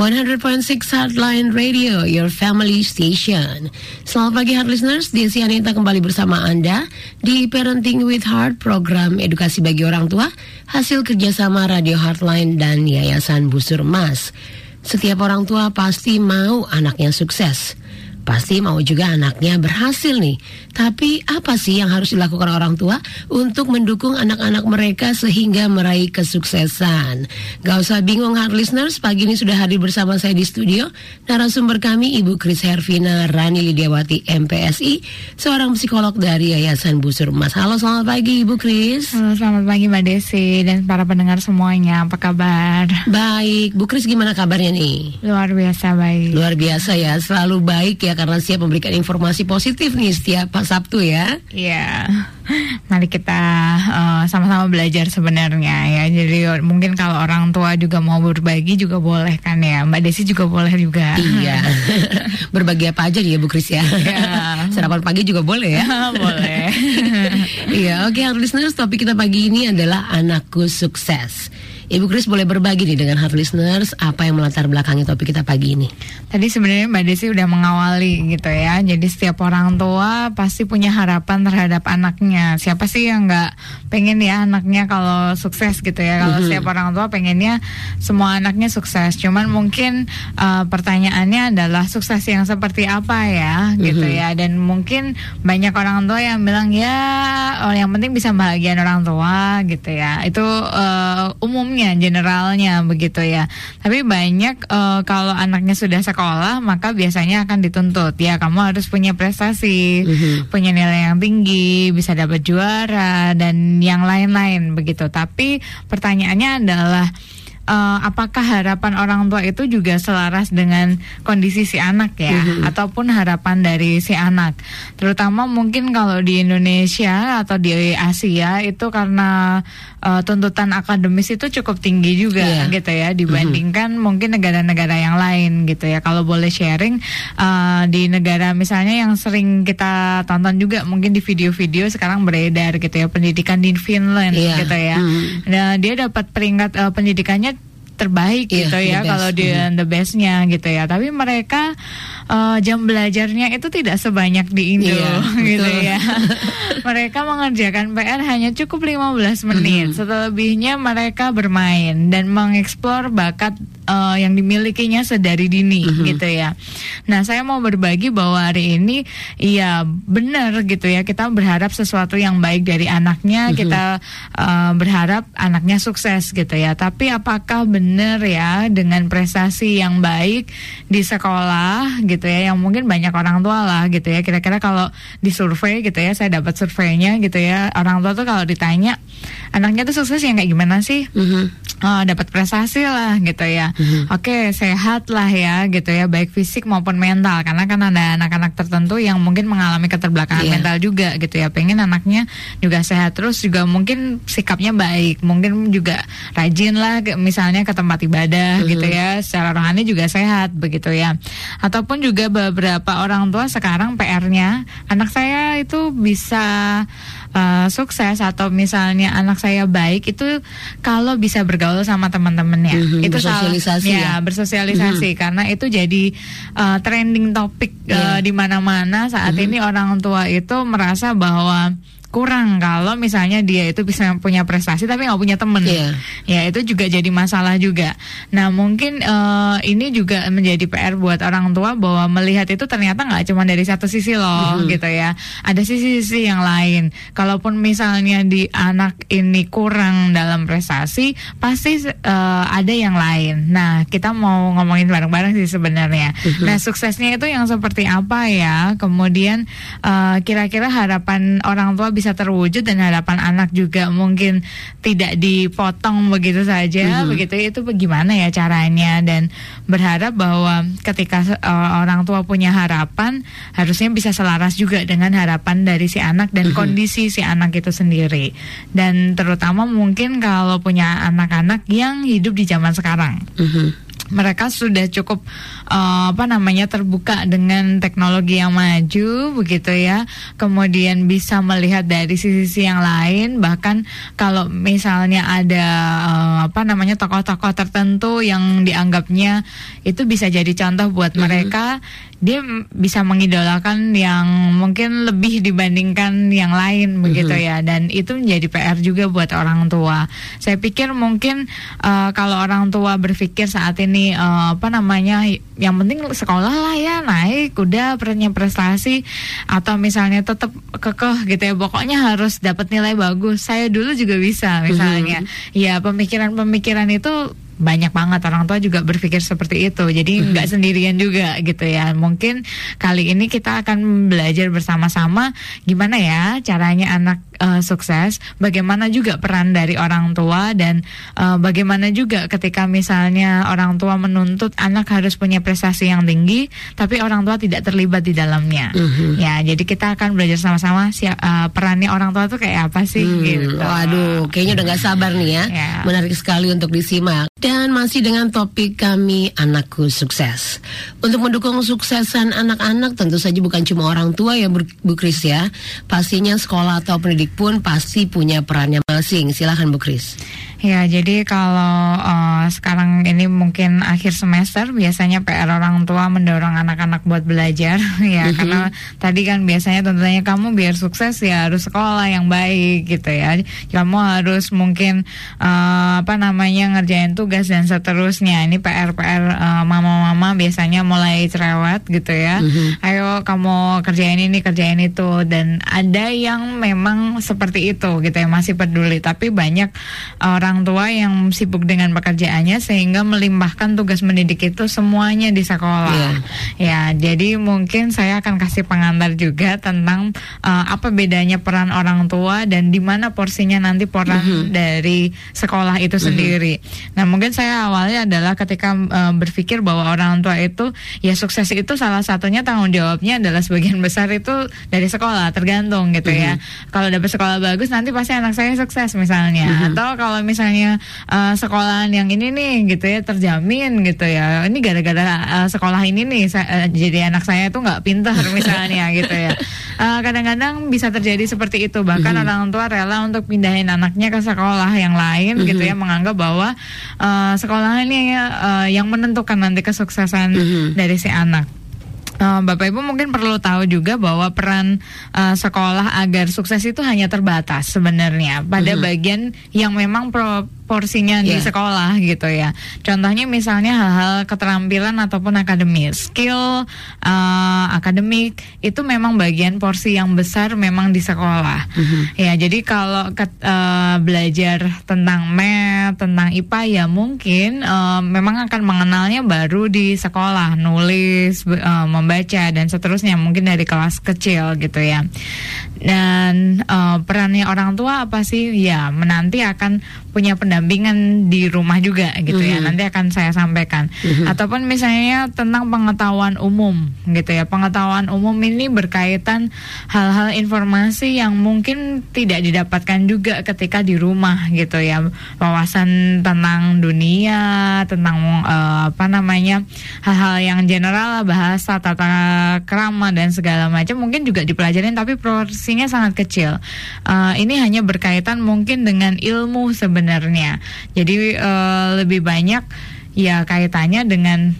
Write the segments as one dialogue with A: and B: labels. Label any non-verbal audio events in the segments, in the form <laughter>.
A: 100.6 Heartline Radio, your family station. Selamat pagi Heart Listeners, Desi Anita kembali bersama Anda di Parenting with Heart, program edukasi bagi orang tua, hasil kerjasama Radio Heartline dan Yayasan Busur Mas. Setiap orang tua pasti mau anaknya sukses. Pasti mau juga anaknya berhasil nih. Tapi apa sih yang harus dilakukan orang tua untuk mendukung anak-anak mereka sehingga meraih kesuksesan? Gak usah bingung hard listeners, pagi ini sudah hadir bersama saya di studio narasumber kami Ibu Kris Hervina Rani Lidiawati MPSI, seorang psikolog dari Yayasan Busur Emas. Halo, selamat pagi Ibu Kris.
B: Halo, selamat pagi Mbak Desi dan para pendengar semuanya. Apa kabar?
A: Baik, Bu Kris gimana kabarnya nih?
B: Luar biasa baik.
A: Luar biasa ya, selalu baik ya karena siap memberikan informasi positif nih setiap Sabtu ya.
B: Iya. Mari kita uh, sama-sama belajar sebenarnya ya. Jadi mungkin kalau orang tua juga mau berbagi juga boleh kan ya. Mbak Desi juga boleh juga.
A: Iya. <laughs> berbagi apa aja nih ya Bu Kris ya.
B: Iya.
A: Sarapan pagi juga boleh ya. <laughs>
B: boleh.
A: Iya, oke okay, listeners, topik kita pagi ini adalah anakku sukses. Ibu Kris boleh berbagi nih dengan hard listeners apa yang melatar belakangi topik kita pagi ini.
B: Tadi sebenarnya Mbak Desi udah mengawali gitu ya. Jadi setiap orang tua pasti punya harapan terhadap anaknya. Siapa sih yang nggak pengen ya anaknya kalau sukses gitu ya. Kalau mm -hmm. setiap orang tua pengennya semua anaknya sukses. Cuman mungkin uh, pertanyaannya adalah sukses yang seperti apa ya gitu mm -hmm. ya. Dan mungkin banyak orang tua yang bilang ya oh, yang penting bisa bahagian orang tua gitu ya. Itu uh, umumnya generalnya begitu ya. Tapi banyak uh, kalau anaknya sudah sekolah maka biasanya akan dituntut ya kamu harus punya prestasi, mm-hmm. punya nilai yang tinggi, bisa dapat juara dan yang lain-lain begitu. Tapi pertanyaannya adalah uh, apakah harapan orang tua itu juga selaras dengan kondisi si anak ya mm-hmm. ataupun harapan dari si anak terutama mungkin kalau di Indonesia atau di Asia itu karena uh, tuntutan akademis itu cukup tinggi juga yeah. gitu ya dibandingkan mm-hmm. mungkin negara-negara yang lain gitu ya kalau boleh sharing uh, di negara misalnya yang sering kita tonton juga mungkin di video-video sekarang beredar gitu ya pendidikan di Finland yeah. gitu ya mm-hmm. nah dia dapat peringkat uh, pendidikannya terbaik yeah, gitu ya kalau di mm. the bestnya gitu ya tapi mereka uh, jam belajarnya itu tidak sebanyak di Indo yeah, <laughs> gitu betul. ya <laughs> mereka mengerjakan PR hanya cukup 15 menit mm. selebihnya mereka bermain dan mengeksplor bakat uh, yang dimilikinya sedari dini mm -hmm. gitu ya. Nah, saya mau berbagi bahwa hari ini iya benar gitu ya. Kita berharap sesuatu yang baik dari anaknya, mm -hmm. kita uh, berharap anaknya sukses gitu ya. Tapi apakah benar ya dengan prestasi yang baik di sekolah gitu ya yang mungkin banyak orang tua lah gitu ya. Kira-kira kalau di survei gitu ya, saya dapat surveinya gitu ya. Orang tua tuh kalau ditanya anaknya tuh sukses yang kayak gimana sih? Mm -hmm. uh, dapat prestasi lah gitu ya. Mm-hmm. Oke, okay, sehat lah ya gitu ya, baik fisik maupun mental. Karena kan ada anak-anak tertentu yang mungkin mengalami keterbelakangan yeah. mental juga gitu ya. Pengen anaknya juga sehat terus juga mungkin sikapnya baik, mungkin juga rajin lah misalnya ke tempat ibadah mm-hmm. gitu ya. Secara rohani juga sehat begitu ya. Ataupun juga beberapa orang tua sekarang PR-nya anak saya itu bisa uh, sukses atau misalnya anak saya baik itu kalau bisa bergaul sama teman-temannya mm-hmm, itu
A: bersosialisasi
B: ya, ya bersosialisasi mm-hmm. karena itu jadi uh, trending topik yeah. uh, di mana-mana saat mm-hmm. ini orang tua itu merasa bahwa kurang. Kalau misalnya dia itu bisa punya prestasi tapi nggak punya temen. Yeah. ya itu juga jadi masalah juga. Nah mungkin uh, ini juga menjadi PR buat orang tua bahwa melihat itu ternyata nggak cuma dari satu sisi loh mm-hmm. gitu ya. Ada sisi-sisi yang lain. Kalaupun misalnya di anak ini kurang dalam prestasi pasti uh, ada yang lain. Nah kita mau ngomongin bareng-bareng sih sebenarnya. Mm-hmm. nah suksesnya itu yang seperti apa ya? Kemudian uh, kira-kira harapan orang tua bisa terwujud dan harapan anak juga mungkin tidak dipotong begitu saja mm -hmm. begitu itu bagaimana ya caranya dan berharap bahwa ketika uh, orang tua punya harapan harusnya bisa selaras juga dengan harapan dari si anak dan mm -hmm. kondisi si anak itu sendiri dan terutama mungkin kalau punya anak-anak yang hidup di zaman sekarang. Mm -hmm mereka sudah cukup uh, apa namanya terbuka dengan teknologi yang maju begitu ya. Kemudian bisa melihat dari sisi-sisi yang lain. Bahkan kalau misalnya ada uh, apa namanya tokoh-tokoh tertentu yang dianggapnya itu bisa jadi contoh buat mm -hmm. mereka dia bisa mengidolakan yang mungkin lebih dibandingkan yang lain begitu mm -hmm. ya dan itu menjadi PR juga buat orang tua. Saya pikir mungkin uh, kalau orang tua berpikir saat ini uh, apa namanya yang penting sekolah lah ya naik udah punya prestasi atau misalnya tetap kekeh gitu ya pokoknya harus dapat nilai bagus. Saya dulu juga bisa misalnya. Mm -hmm. Ya pemikiran-pemikiran itu banyak banget orang tua juga berpikir seperti itu. Jadi mhm. nggak sendirian juga gitu ya. Mungkin kali ini kita akan belajar bersama-sama gimana ya caranya anak uh, sukses, bagaimana juga peran dari orang tua dan uh, bagaimana juga ketika misalnya orang tua menuntut anak harus punya prestasi yang tinggi, tapi orang tua tidak terlibat di dalamnya. -hmm. Ya, jadi kita akan belajar sama-sama uh, perannya orang tua tuh kayak apa sih hmm, gitu.
A: Waduh, kayaknya udah nggak sabar nih ya. yeah. Menarik sekali untuk disimak. Dan masih dengan topik kami Anakku Sukses. Untuk mendukung suksesan anak-anak tentu saja bukan cuma orang tua ya Bu Kris ya. Pastinya sekolah atau pendidik pun pasti punya perannya masing. Silahkan Bu Kris.
B: Ya, jadi kalau uh, sekarang ini mungkin akhir semester biasanya PR orang tua mendorong anak-anak buat belajar <laughs> ya mm-hmm. karena tadi kan biasanya tentunya kamu biar sukses ya harus sekolah yang baik gitu ya. Kamu harus mungkin uh, apa namanya ngerjain tugas dan seterusnya. Ini PR-PR uh, mama-mama biasanya mulai cerewet gitu ya. Mm-hmm. Ayo kamu kerjain ini, kerjain itu dan ada yang memang seperti itu gitu ya masih peduli tapi banyak orang orang tua yang sibuk dengan pekerjaannya sehingga melimpahkan tugas mendidik itu semuanya di sekolah. Yeah. Ya, jadi mungkin saya akan kasih pengantar juga tentang uh, apa bedanya peran orang tua dan di mana porsinya nanti peran mm -hmm. dari sekolah itu mm -hmm. sendiri. Nah, mungkin saya awalnya adalah ketika uh, berpikir bahwa orang tua itu ya sukses itu salah satunya tanggung jawabnya adalah sebagian <laughs> besar itu dari sekolah, tergantung gitu mm -hmm. ya. Mhm. Kalau dapat sekolah bagus nanti pasti anak saya sukses misalnya. Mm -hmm. Atau kalau misalnya misalnya uh, sekolahan yang ini nih gitu ya terjamin gitu ya ini gara-gara uh, sekolah ini nih uh, jadi anak saya tuh nggak pintar <laughs> misalnya gitu ya kadang-kadang uh, bisa terjadi seperti itu bahkan mm -hmm. orang tua rela untuk pindahin anaknya ke sekolah yang lain mm -hmm. gitu ya menganggap bahwa uh, sekolah ini uh, yang menentukan nanti kesuksesan mm -hmm. dari si anak Uh, Bapak Ibu mungkin perlu tahu juga bahwa peran uh, sekolah agar sukses itu hanya terbatas sebenarnya pada mm -hmm. bagian yang memang pro porsinya yeah. di sekolah gitu ya. Contohnya misalnya hal-hal keterampilan ataupun akademis, skill uh, akademik itu memang bagian porsi yang besar memang di sekolah. Mm-hmm. Ya, jadi kalau ke, uh, belajar tentang math, tentang IPA ya mungkin uh, memang akan mengenalnya baru di sekolah, nulis, uh, membaca dan seterusnya mungkin dari kelas kecil gitu ya. Dan uh, perannya orang tua apa sih? Ya, menanti akan punya pendampingan di rumah juga gitu mm -hmm. ya. Nanti akan saya sampaikan. Mm -hmm. Ataupun misalnya tentang pengetahuan umum gitu ya. Pengetahuan umum ini berkaitan hal-hal informasi yang mungkin tidak didapatkan juga ketika di rumah gitu ya. Wawasan tentang dunia, tentang uh, apa namanya? hal-hal yang general bahasa tata krama dan segala macam mungkin juga dipelajarin tapi porsinya sangat kecil. Uh, ini hanya berkaitan mungkin dengan ilmu sebenarnya. Jadi uh, lebih banyak ya kaitannya dengan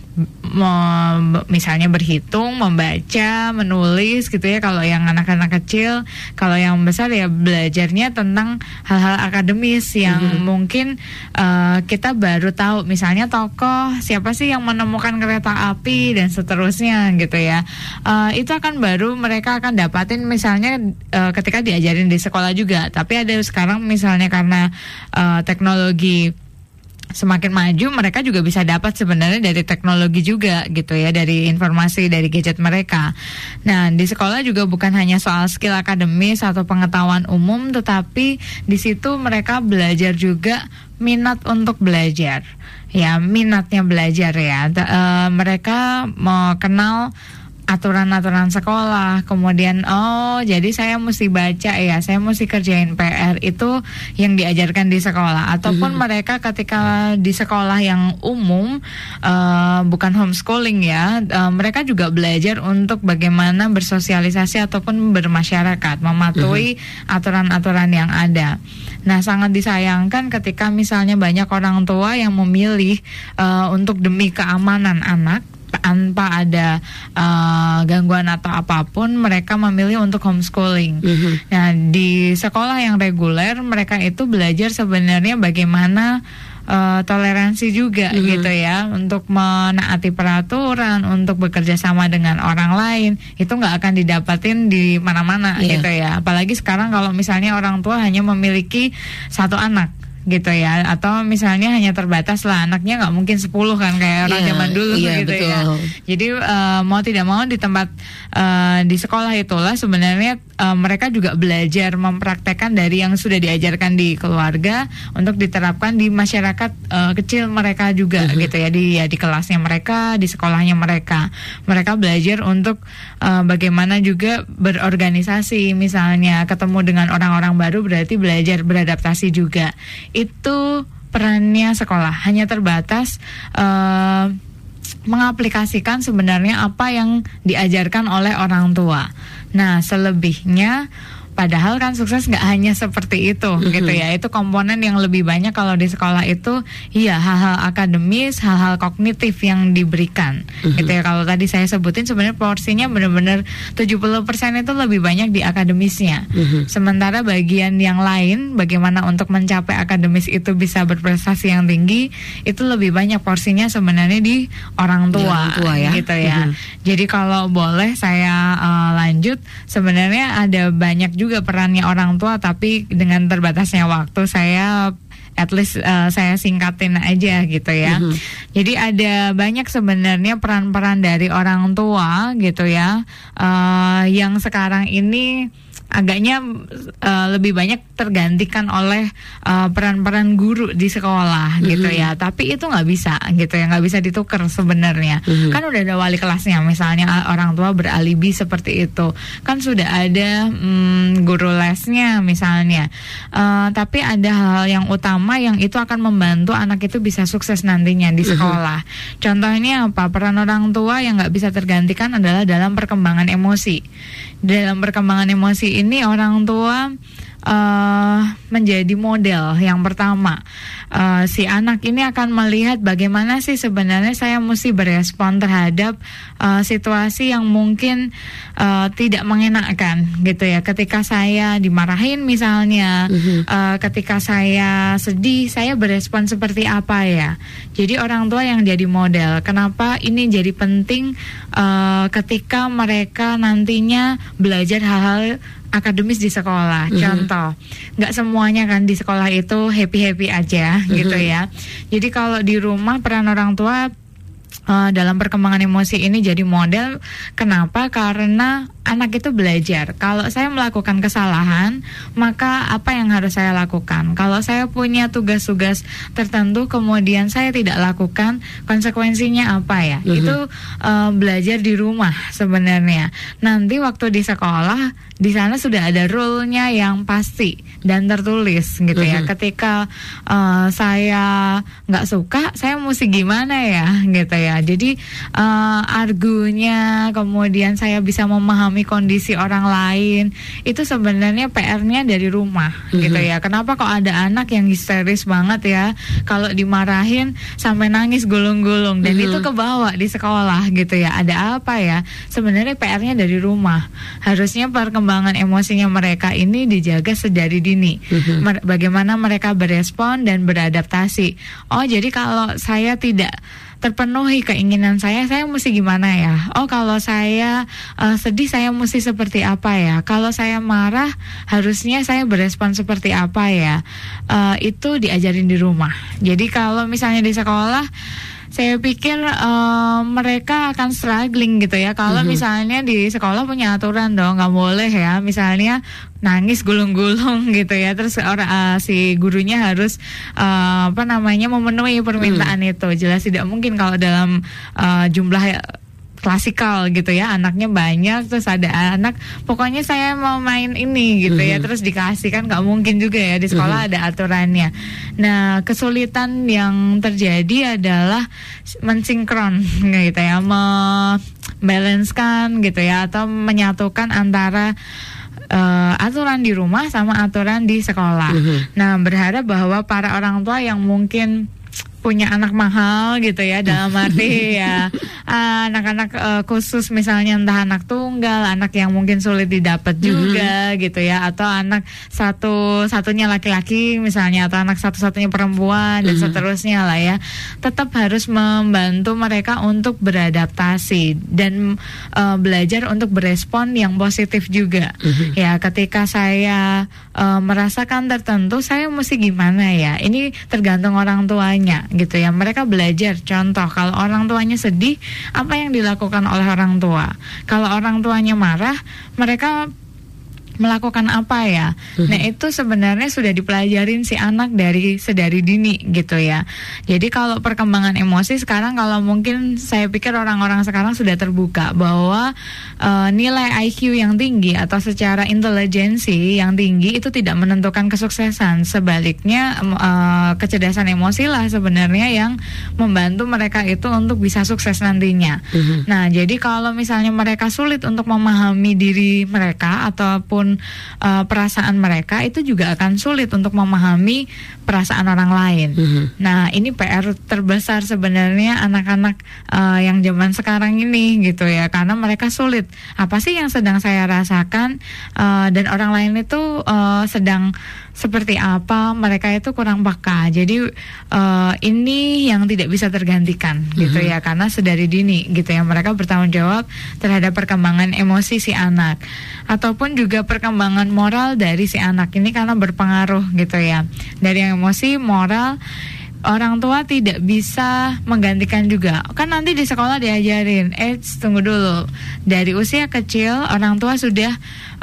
B: misalnya berhitung, membaca, menulis gitu ya kalau yang anak-anak kecil, kalau yang besar ya belajarnya tentang hal-hal akademis yang mm -hmm. mungkin uh, kita baru tahu misalnya tokoh siapa sih yang menemukan kereta api dan seterusnya gitu ya. Uh, itu akan baru mereka akan dapatin misalnya uh, ketika diajarin di sekolah juga. Tapi ada sekarang misalnya karena uh, teknologi semakin maju mereka juga bisa dapat sebenarnya dari teknologi juga gitu ya dari informasi dari gadget mereka. Nah di sekolah juga bukan hanya soal skill akademis atau pengetahuan umum, tetapi di situ mereka belajar juga minat untuk belajar. Ya minatnya belajar ya. uh, mereka mau kenal aturan-aturan sekolah, kemudian oh jadi saya mesti baca ya, saya mesti kerjain PR itu yang diajarkan di sekolah, ataupun
A: Mhm.
B: mereka ketika di sekolah yang umum uh, bukan homeschooling ya, uh, mereka juga belajar untuk bagaimana bersosialisasi ataupun bermasyarakat, mematuhi aturan-aturan yang ada. Nah, sangat disayangkan ketika misalnya banyak orang tua yang memilih uh, untuk demi keamanan anak tanpa ada uh, gangguan atau apa pun mereka memilih untuk homeschooling.
A: Mhm.
B: Nah, di sekolah yang reguler mereka itu belajar sebenarnya bagaimana uh, toleransi juga
A: Mhm.
B: gitu ya untuk menaati peraturan, untuk bekerja sama dengan orang lain itu nggak akan didapatin di mana-mana
A: Iya.
B: gitu ya. Apalagi sekarang kalau misalnya orang tua hanya memiliki satu anak gitu ya atau misalnya hanya terbatas lah anaknya nggak mungkin 10 kan kayak orang
A: Iya,
B: zaman dulu
A: iya,
B: gitu ya
A: betul.
B: jadi eh, mau tidak mau di tempat eh, di sekolah itulah sebenarnya eh, mereka juga belajar mempraktekkan dari yang sudah diajarkan di keluarga untuk diterapkan di masyarakat eh, kecil mereka juga
A: Mhm.
B: gitu ya di ya di kelasnya mereka, di sekolahnya mereka. Mereka belajar untuk eh, bagaimana juga berorganisasi misalnya ketemu dengan orang-orang baru berarti belajar beradaptasi juga. Itu perannya sekolah hanya terbatas eh, mengaplikasikan sebenarnya apa yang diajarkan oleh orang tua. Nah, selebihnya padahal kan sukses nggak hanya seperti itu
A: Mhm.
B: gitu ya. Itu komponen yang lebih banyak kalau di sekolah itu iya hal-hal akademis, hal-hal kognitif yang diberikan.
A: Mhm.
B: Gitu ya. Kalau tadi saya sebutin sebenarnya porsinya benar-benar 70% itu lebih banyak di akademisnya.
A: Mhm.
B: Sementara bagian yang lain, bagaimana untuk mencapai akademis itu bisa berprestasi yang tinggi, itu lebih banyak porsinya sebenarnya di orang
A: Di
B: tua,
A: orang tua ya.
B: gitu ya.
A: Mhm.
B: Jadi kalau boleh saya uh, lanjut, sebenarnya ada banyak juga perannya orang tua, tapi dengan terbatasnya waktu saya at least uh, saya singkatin aja gitu ya.
A: Mhm.
B: Jadi ada banyak sebenarnya peran-peran dari orang tua gitu ya, uh, yang sekarang ini agaknya uh, lebih banyak tergantikan oleh uh, peran-peran guru di sekolah gitu
A: Mhm.
B: ya. Tapi itu nggak bisa gitu ya, nggak bisa ditukar sebenarnya.
A: Mhm.
B: Kan udah ada wali kelasnya, misalnya orang tua beralibi seperti itu, kan sudah ada mm, guru lesnya misalnya. Uh, tapi ada hal yang utama yang itu akan membantu anak itu bisa sukses nantinya di
A: Mhm.
B: sekolah. Contohnya apa? Peran orang tua yang nggak bisa tergantikan adalah dalam perkembangan emosi. Dalam perkembangan emosi ini orang tua eh, menjadi model yang pertama. Eh, si anak ini akan melihat bagaimana sih sebenarnya saya mesti berespon terhadap eh, situasi yang mungkin eh, tidak mengenakkan gitu ya. Ketika saya dimarahin misalnya,
A: Mhm.
B: eh, ketika saya sedih, saya berespon seperti apa ya. Jadi orang tua yang jadi model. Kenapa ini jadi penting eh, ketika mereka nantinya belajar hal-hal akademis di sekolah.
A: Mhm.
B: Contoh, nggak semuanya kan di sekolah itu happy happy aja <laughs> gitu ya. Jadi kalau di rumah peran orang tua uh, dalam perkembangan emosi ini jadi model. Kenapa? Karena anak itu belajar. Kalau saya melakukan kesalahan, maka apa yang harus saya lakukan? Kalau saya punya tugas-tugas tertentu, kemudian saya tidak lakukan, konsekuensinya apa ya?
A: Mhm.
B: Itu uh, belajar di rumah sebenarnya. Nanti waktu di sekolah, di sana sudah ada rule-nya yang pasti dan tertulis gitu ya.
A: Mhm.
B: Ketika uh, saya nggak suka, saya mesti gimana ya <laughs> gitu ya. Jadi uh, argunya, kemudian saya bisa memahami kondisi orang lain, itu sebenarnya PR-nya dari rumah gitu
A: Mhm.
B: ya. Kenapa kok ada anak yang histeris banget ya? Kalau dimarahin sampai nangis gulung-gulung dan
A: Mhm.
B: itu kebawa di sekolah gitu ya. Ada apa ya? Sebenarnya PR-nya dari rumah. Harusnya perkembangan emosinya mereka ini dijaga sedari dini.
A: Mhm.
B: Mer- bagaimana mereka berespon dan beradaptasi. Oh, jadi kalau saya tidak terpenuhi keinginan saya, saya mesti gimana ya? Oh, kalau saya eh, sedih, saya mesti seperti apa ya? Kalau saya marah, harusnya saya berespon seperti apa ya? Eh, itu diajarin di rumah. Jadi kalau misalnya di sekolah, saya pikir eh, mereka akan struggling gitu ya. Kalau
A: Mhm.
B: misalnya di sekolah punya aturan dong, nggak boleh ya. Misalnya nangis gulung-gulung <laughs> gitu ya. Terus orang eh, si gurunya harus eh, apa namanya memenuhi permintaan itu. Jelas tidak mungkin kalau dalam eh, jumlah klasikal gitu ya. Anaknya banyak terus ada anak pokoknya saya mau main ini gitu ya. Terus dikasih kan nggak mungkin juga ya. Di sekolah ada aturannya. Nah kesulitan yang terjadi adalah mensinkron <laughs> gitu ya. Membalancekan gitu ya atau menyatukan antara uh, aturan di rumah sama aturan di sekolah. Nah, berharap bahwa para orang tua yang mungkin punya anak mahal gitu ya dalam arti <laughs> ya anak-anak uh, khusus misalnya entah anak tunggal anak yang mungkin sulit didapat juga mm-hmm. gitu ya atau anak satu satunya laki-laki misalnya atau anak satu-satunya perempuan dan mm-hmm. seterusnya lah ya tetap harus membantu mereka untuk beradaptasi dan uh, belajar untuk berespon yang positif juga mm-hmm. ya ketika saya uh, merasakan tertentu saya mesti gimana ya ini tergantung orang tuanya gitu ya. Mereka belajar contoh kalau orang tuanya sedih, apa yang dilakukan oleh orang tua. Kalau orang tuanya marah, mereka melakukan apa ya. Hmm. Nah, itu sebenarnya sudah dipelajarin si anak dari sedari dini gitu ya. Jadi kalau perkembangan emosi sekarang kalau mungkin saya pikir orang-orang sekarang sudah terbuka bahwa uh, nilai IQ yang tinggi atau secara intelijensi yang tinggi itu tidak menentukan kesuksesan. Sebaliknya uh, kecerdasan emosi lah sebenarnya yang membantu mereka itu untuk bisa sukses nantinya. Hmm. Nah, jadi kalau misalnya mereka sulit untuk memahami diri mereka ataupun uh, perasaan mereka itu juga akan sulit untuk memahami perasaan orang lain. Mm -hmm. Nah, ini PR terbesar sebenarnya anak-anak uh, yang zaman sekarang ini gitu ya, karena mereka sulit. Apa sih yang sedang saya rasakan uh, dan orang lain itu uh, sedang seperti apa mereka itu kurang peka. Jadi uh, ini yang tidak bisa tergantikan gitu ya karena sedari dini gitu ya mereka bertanggung jawab terhadap perkembangan emosi si anak ataupun juga perkembangan moral dari si anak ini karena berpengaruh gitu ya. Dari yang emosi, moral orang tua tidak bisa menggantikan juga. Kan nanti di sekolah diajarin, eh tunggu dulu. Dari usia kecil orang tua sudah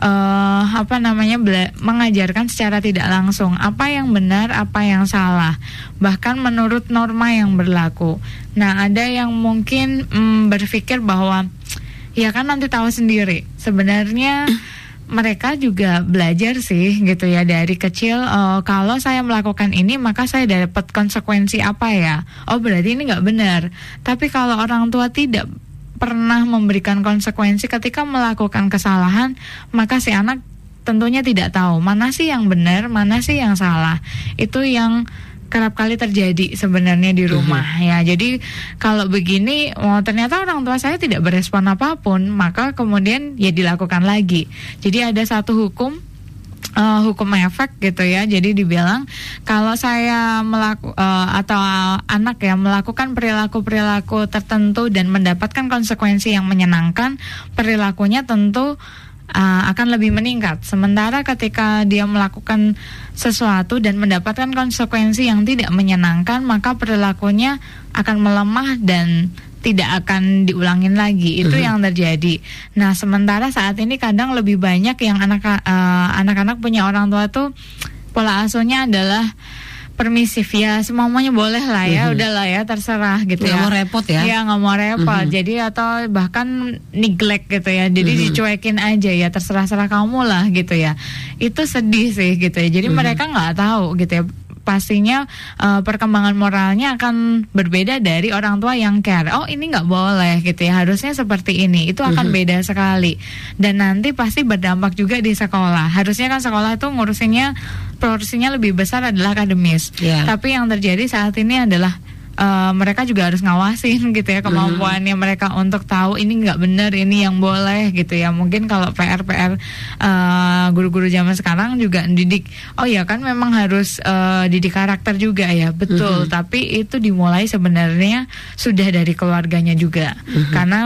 B: uh, apa namanya mengajarkan secara tidak langsung apa yang benar, apa yang salah. Bahkan menurut norma yang berlaku. Nah, ada yang mungkin mm, berpikir bahwa ya kan nanti tahu sendiri. Sebenarnya <clears throat> mereka juga belajar sih gitu ya dari kecil uh, kalau saya melakukan ini maka saya dapat konsekuensi apa ya? Oh berarti ini nggak benar. Tapi kalau orang tua tidak pernah memberikan konsekuensi ketika melakukan kesalahan maka si anak tentunya tidak tahu mana sih yang benar mana sih yang salah. Itu yang kerap kali terjadi sebenarnya di rumah mm -hmm. ya. Jadi kalau begini, oh, ternyata orang tua saya tidak berespon apa pun, maka kemudian ya dilakukan lagi. Jadi ada satu hukum uh, hukum efek gitu ya. Jadi dibilang kalau saya melaku uh, atau anak ya melakukan perilaku-perilaku tertentu dan mendapatkan konsekuensi yang menyenangkan, perilakunya tentu uh, akan lebih meningkat. Sementara ketika dia melakukan sesuatu dan mendapatkan konsekuensi yang tidak menyenangkan, maka perilakunya akan melemah dan tidak akan diulangin lagi. Itu uh yang terjadi. Nah, sementara saat ini kadang lebih banyak yang anak uh, anak-anak punya orang tua tuh pola asuhnya adalah permisif ya semuanya boleh lah ya mm-hmm. udahlah ya terserah gitu
A: gak
B: ya
A: mau repot ya
B: ya nggak mau repot mm-hmm. jadi atau bahkan neglect gitu ya jadi mm-hmm. dicuekin aja ya terserah serah kamu lah gitu ya itu sedih sih gitu ya jadi mm-hmm. mereka nggak tahu gitu ya pastinya uh, perkembangan moralnya akan berbeda dari orang tua yang care. Oh ini nggak boleh gitu ya, harusnya seperti ini. Itu akan -hmm. beda sekali. Dan nanti pasti berdampak juga di sekolah. Harusnya kan sekolah itu ngurusinnya porsinya lebih besar adalah akademis. Yeah. Tapi yang terjadi saat ini adalah uh, mereka juga harus ngawasin <laughs> gitu ya kemampuannya hmm. mereka untuk tahu ini nggak benar ini yang boleh gitu ya. Mungkin kalau PR PR uh, guru-guru zaman sekarang juga didik. Oh ya kan memang harus uh, didik karakter juga ya. Betul. Hmm. tapi itu dimulai sebenarnya sudah dari keluarganya juga. Hmm. karena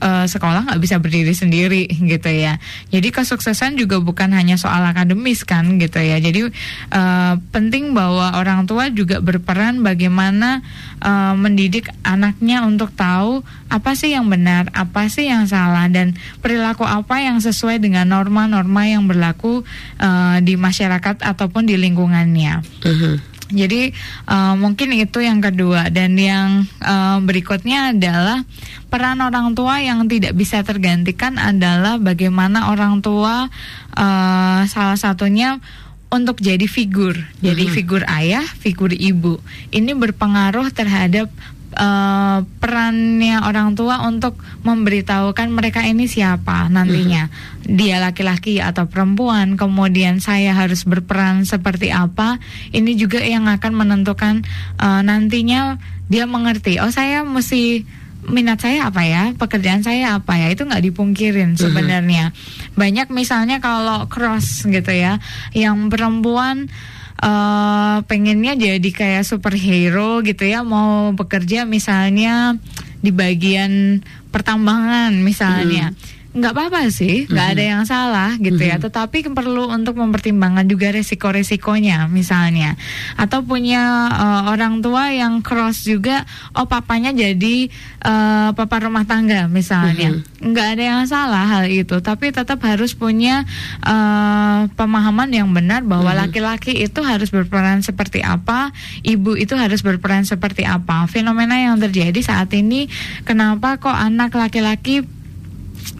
B: uh, sekolah nggak bisa berdiri sendiri gitu ya. Jadi kesuksesan juga bukan hanya soal akademis kan gitu ya. Jadi uh, penting bahwa orang tua juga berperan bagaimana uh, mendidik anaknya untuk tahu apa sih yang benar, apa sih yang salah dan perilaku apa yang sesuai dengan norma-norma yang berlaku uh, di masyarakat ataupun di lingkungannya. Uh-huh. Jadi uh, mungkin itu yang kedua dan yang uh, berikutnya adalah peran orang tua yang tidak bisa tergantikan adalah bagaimana orang tua uh, salah satunya untuk jadi figur, jadi figur ayah, figur ibu. Ini berpengaruh terhadap uh, perannya orang tua untuk memberitahukan mereka ini siapa nantinya. Dia laki-laki atau perempuan, kemudian saya harus berperan seperti apa. Ini juga yang akan menentukan uh, nantinya dia mengerti. Oh, saya mesti minat saya apa ya, pekerjaan saya apa ya, itu nggak dipungkirin sebenarnya. Banyak misalnya kalau cross gitu ya, yang perempuan uh, pengennya jadi kayak superhero gitu ya mau bekerja misalnya di bagian pertambangan misalnya. Hmm nggak apa-apa sih, nggak mm -hmm. ada yang salah gitu mm -hmm. ya. Tetapi perlu untuk mempertimbangkan juga resiko-resikonya, misalnya, atau punya uh, orang tua yang cross juga, oh papanya jadi uh, papa rumah tangga, misalnya, mm -hmm. nggak ada yang salah hal itu. Tapi tetap harus punya uh, pemahaman yang benar bahwa laki-laki mm -hmm. itu harus berperan seperti apa, ibu itu harus berperan seperti apa. Fenomena yang terjadi saat ini, kenapa kok anak laki-laki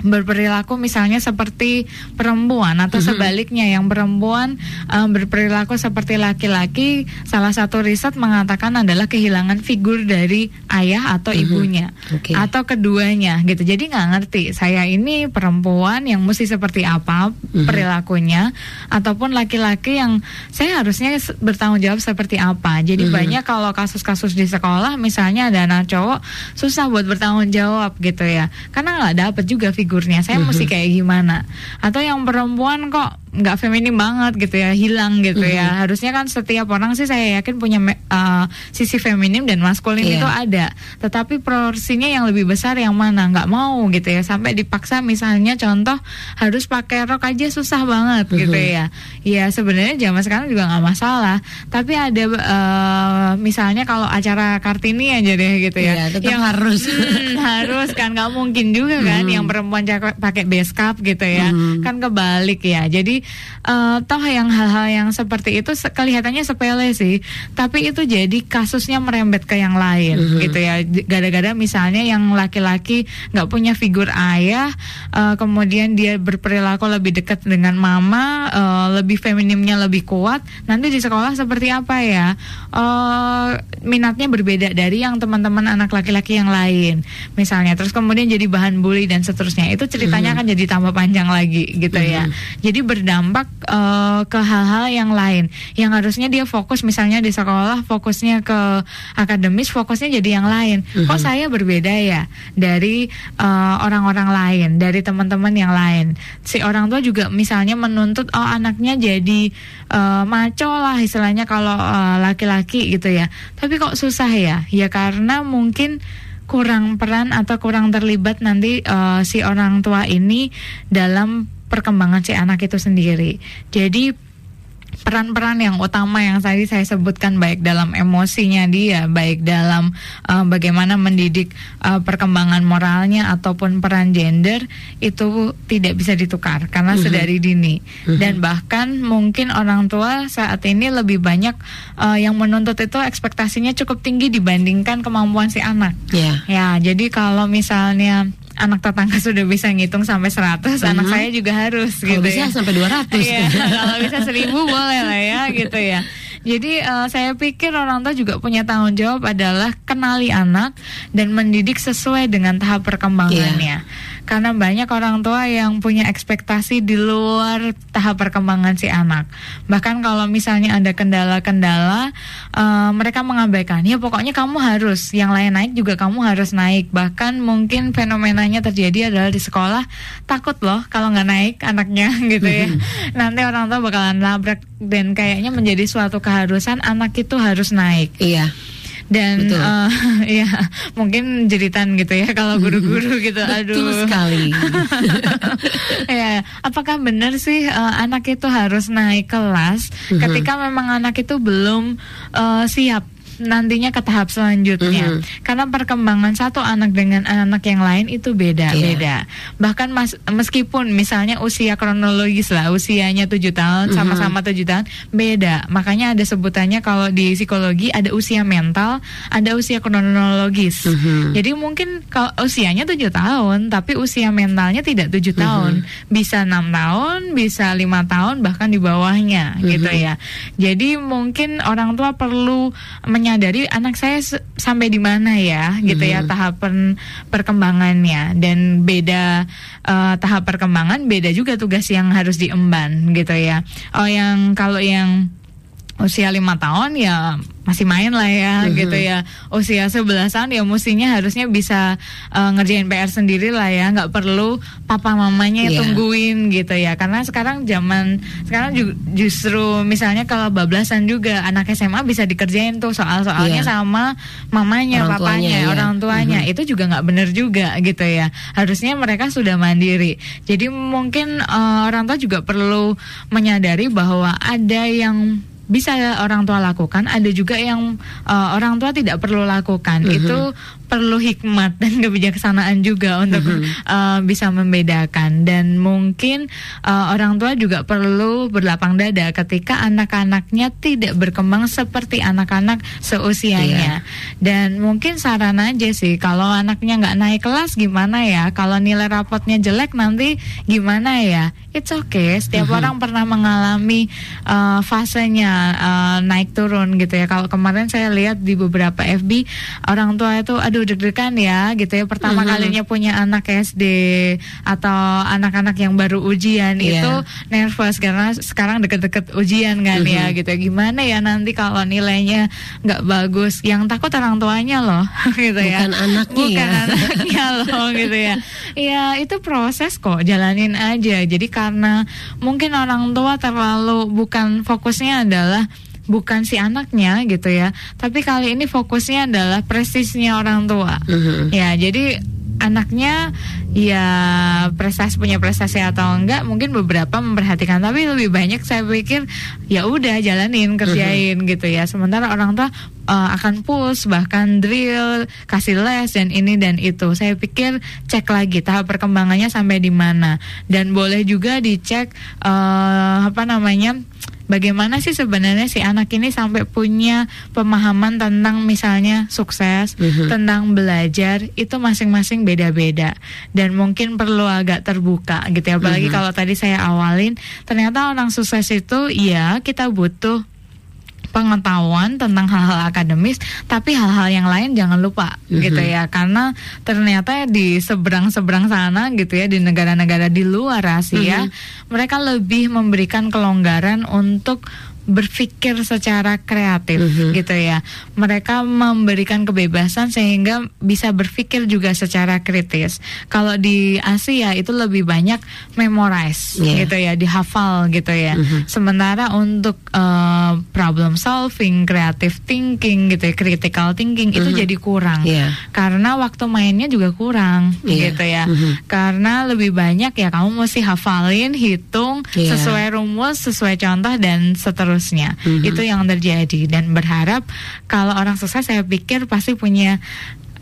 B: berperilaku misalnya seperti perempuan atau mm-hmm. sebaliknya yang perempuan um, berperilaku seperti laki-laki salah satu riset mengatakan adalah kehilangan figur dari ayah atau mm-hmm. ibunya okay. atau keduanya gitu jadi nggak ngerti saya ini perempuan yang mesti seperti apa mm-hmm. perilakunya ataupun laki-laki yang saya harusnya bertanggung jawab seperti apa jadi mm-hmm. banyak kalau kasus-kasus di sekolah misalnya ada anak cowok susah buat bertanggung jawab gitu ya karena nggak dapet juga figurnya. Saya mesti mhm. kayak gimana? Atau yang perempuan kok nggak feminim banget gitu ya hilang gitu mm -hmm. ya harusnya kan setiap orang sih saya yakin punya uh, sisi feminim dan maskulin yeah. itu ada. Tetapi porsinya yang lebih besar yang mana? Nggak mau gitu ya. Sampai dipaksa misalnya contoh harus pakai rok aja susah banget mm -hmm. gitu ya. Ya sebenarnya zaman sekarang juga nggak masalah. Tapi ada uh, misalnya kalau acara kartini aja deh gitu ya.
A: Yeah, yang harus.
B: Hmm, <laughs> harus kan. Nggak mungkin juga kan mm yang perempuan pakai base cup gitu ya mm -hmm. kan kebalik ya jadi uh, toh yang hal-hal yang seperti itu kelihatannya sepele sih, tapi itu jadi kasusnya merembet ke yang lain mm-hmm. gitu ya. Gara-gara misalnya yang laki-laki nggak punya figur ayah, uh, kemudian dia berperilaku lebih dekat dengan mama, uh, lebih feminimnya lebih kuat, nanti di sekolah seperti apa ya? Uh, minatnya berbeda dari yang teman-teman anak laki-laki yang lain, misalnya. Terus kemudian jadi bahan bully dan seterusnya. Itu ceritanya mm-hmm. akan jadi tambah panjang lagi gitu mm-hmm. ya. Jadi berdampak uh, ke hal-hal yang lain yang harusnya dia fokus misalnya di sekolah fokusnya ke akademis fokusnya jadi yang lain mm-hmm. kok saya berbeda ya dari uh, orang-orang lain dari teman-teman yang lain si orang tua juga misalnya menuntut oh anaknya jadi uh, maco lah istilahnya kalau uh, laki-laki gitu ya tapi kok susah ya ya karena mungkin kurang peran atau kurang terlibat nanti uh, si orang tua ini dalam perkembangan si anak itu sendiri. Jadi peran-peran yang utama yang tadi saya sebutkan baik dalam emosinya dia, baik dalam uh, bagaimana mendidik uh, perkembangan moralnya ataupun peran gender itu tidak bisa ditukar karena -hmm. sedari dini -hmm. dan bahkan mungkin orang tua saat ini lebih banyak uh, yang menuntut itu ekspektasinya cukup tinggi dibandingkan kemampuan si anak.
A: Yeah.
B: Ya, jadi kalau misalnya anak tetangga sudah bisa ngitung sampai 100, mm-hmm. anak saya juga harus
A: kalau
B: gitu
A: bisa
B: ya.
A: sampai 200.
B: Iya, <laughs> kalau bisa 1000 boleh lah ya gitu ya. Jadi uh, saya pikir orang tua juga punya tanggung jawab adalah kenali anak dan mendidik sesuai dengan tahap perkembangannya. Yeah karena banyak orang tua yang punya ekspektasi di luar tahap perkembangan si anak. Bahkan kalau misalnya ada kendala-kendala, uh, mereka mengabaikan. Ya pokoknya kamu harus, yang lain naik juga kamu harus naik. Bahkan mungkin fenomenanya terjadi adalah di sekolah takut loh kalau nggak naik anaknya <laughs> gitu ya. Nanti orang tua bakalan labrak dan kayaknya menjadi suatu keharusan anak itu harus naik.
A: Iya
B: dan uh, <laughs> ya mungkin jeritan gitu ya kalau guru-guru <laughs> gitu
A: aduh. Betul sekali. <laughs>
B: Ya apakah benar sih uh, anak itu harus naik kelas uh-huh. ketika memang anak itu belum uh, siap nantinya ke tahap selanjutnya.
A: Mhm.
B: Karena perkembangan satu anak dengan anak yang lain itu beda,
A: Iya.
B: beda. Bahkan mas, meskipun misalnya usia kronologis lah, usianya tujuh tahun,
A: Mhm.
B: sama-sama tujuh tahun, beda. Makanya ada sebutannya kalau di psikologi ada usia mental, ada usia kronologis.
A: Mhm.
B: Jadi mungkin kalau usianya tujuh tahun, tapi usia mentalnya tidak tujuh
A: Mhm.
B: tahun, bisa enam tahun, bisa lima tahun, bahkan di bawahnya,
A: Mhm.
B: gitu ya. Jadi mungkin orang tua perlu menyadari anak saya sampai di mana ya, gitu ya
A: Mhm.
B: tahapan perkembangannya dan beda eh, tahap perkembangan, beda juga tugas yang harus diemban, gitu ya. Oh yang kalau yang usia lima tahun ya masih main lah ya
A: Mhm.
B: gitu ya usia 11 tahun ya mestinya harusnya bisa eh, ngerjain PR sendiri lah ya nggak perlu papa mamanya
A: Iya.
B: tungguin gitu ya karena sekarang zaman sekarang ju- justru misalnya kalau bablasan juga anak SMA bisa dikerjain tuh soal-soalnya
A: Iya.
B: sama mamanya
A: Orang tuanya,
B: papanya
A: iya.
B: orang tuanya
A: Mhm.
B: itu juga nggak bener juga gitu ya harusnya mereka sudah mandiri jadi mungkin eh, orang tua juga perlu menyadari bahwa ada yang bisa orang tua lakukan, ada juga yang uh, orang tua tidak perlu lakukan.
A: Mhm.
B: Itu perlu hikmat dan kebijaksanaan juga untuk
A: Mhm.
B: uh, bisa membedakan. Dan mungkin uh, orang tua juga perlu berlapang dada ketika anak-anaknya tidak berkembang seperti anak-anak seusianya. Dan mungkin saran aja sih, kalau anaknya nggak naik kelas gimana ya? Kalau nilai rapotnya jelek nanti gimana ya? It's okay. Setiap
A: Mhm.
B: orang pernah mengalami uh, fasenya uh, naik turun gitu ya. Kalau kemarin saya lihat di beberapa FB orang tua itu aduh deg-degan ya gitu ya. Pertama
A: Mhm.
B: kalinya punya anak SD atau anak-anak yang baru ujian
A: Iya.
B: itu nervous karena sekarang deket-deket ujian kan ya
A: Mhm.
B: gitu. ya. Gimana ya nanti kalau nilainya nggak bagus? Yang takut orang tuanya loh <laughs> gitu ya.
A: Bukan anaknya
B: Bukan
A: ya.
B: anaknya <laughs> loh gitu ya. Ya itu proses kok, jalanin aja. Jadi karena mungkin orang tua terlalu bukan fokusnya adalah bukan si anaknya gitu ya. Tapi kali ini fokusnya adalah prestisnya orang tua.
A: Mhm.
B: Ya, jadi anaknya ya prestasi punya prestasi atau enggak mungkin beberapa memperhatikan tapi lebih banyak saya pikir ya udah jalanin kerjain gitu ya sementara orang tua uh, akan push bahkan drill kasih les dan ini dan itu saya pikir cek lagi tahap perkembangannya sampai di mana dan boleh juga dicek uh, apa namanya bagaimana sih sebenarnya si anak ini sampai punya pemahaman tentang misalnya sukses,
A: Mhm.
B: tentang belajar itu masing-masing beda-beda dan mungkin perlu agak terbuka gitu ya. Apalagi
A: Mhm.
B: kalau tadi saya awalin ternyata orang sukses itu ya kita butuh pengetahuan tentang hal-hal akademis tapi hal-hal yang lain jangan lupa
A: Mhm.
B: gitu ya karena ternyata di seberang-seberang sana gitu ya di negara-negara di luar Asia
A: Mhm.
B: mereka lebih memberikan kelonggaran untuk berpikir secara kreatif
A: Mhm.
B: gitu ya. Mereka memberikan kebebasan sehingga bisa berpikir juga secara kritis. Kalau di Asia itu lebih banyak memorize
A: Yeah.
B: gitu ya, dihafal gitu ya.
A: Mhm.
B: Sementara untuk uh, problem solving, creative thinking gitu ya, critical thinking itu
A: Mhm.
B: jadi kurang.
A: Iya.
B: Karena waktu mainnya juga kurang
A: Iya.
B: gitu ya.
A: Mhm.
B: Karena lebih banyak ya kamu mesti hafalin, hitung
A: Iya.
B: sesuai rumus, sesuai contoh dan seterusnya.
A: Mhm.
B: Itu yang terjadi dan berharap kalau orang sukses saya pikir pasti punya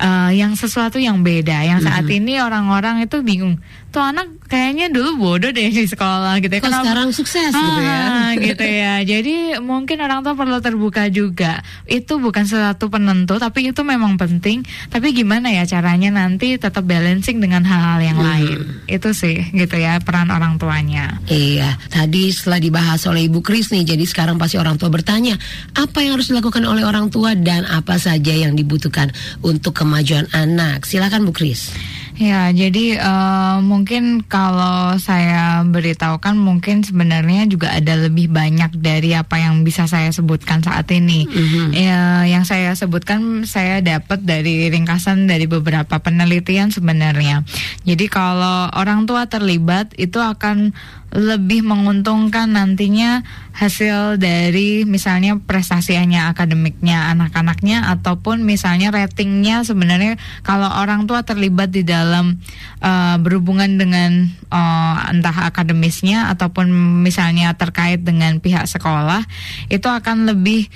B: uh, yang sesuatu yang beda. Yang saat
A: Mhm.
B: ini orang-orang itu bingung. Tuh anak kayaknya dulu bodoh deh di sekolah gitu ya.
A: Kok
B: Kenapa-
A: sekarang sukses gitu ya?
B: Ah, gitu ya. Jadi mungkin orang tua perlu terbuka juga. Itu bukan sesuatu penentu, tapi itu memang penting. Tapi gimana ya caranya nanti tetap balancing dengan hal-hal yang
A: Hmm.
B: lain. Itu sih gitu ya peran orang tuanya.
A: Iya, tadi setelah dibahas oleh Ibu Kris nih, jadi sekarang pasti orang tua bertanya, apa yang harus dilakukan oleh orang tua dan apa saja yang dibutuhkan untuk kemajuan anak? Silakan Bu Kris.
B: Ya, jadi eh, mungkin kalau saya beritahukan mungkin sebenarnya juga ada lebih banyak dari apa yang bisa saya sebutkan saat ini.
A: Mhm.
B: Ya, yang saya sebutkan saya dapat dari ringkasan dari beberapa penelitian sebenarnya. Jadi kalau orang tua terlibat itu akan lebih menguntungkan nantinya hasil dari misalnya prestasinya akademiknya anak-anaknya ataupun misalnya ratingnya. Sebenarnya kalau orang tua terlibat di dalam uh, berhubungan dengan uh, entah akademisnya ataupun misalnya terkait dengan pihak sekolah itu akan lebih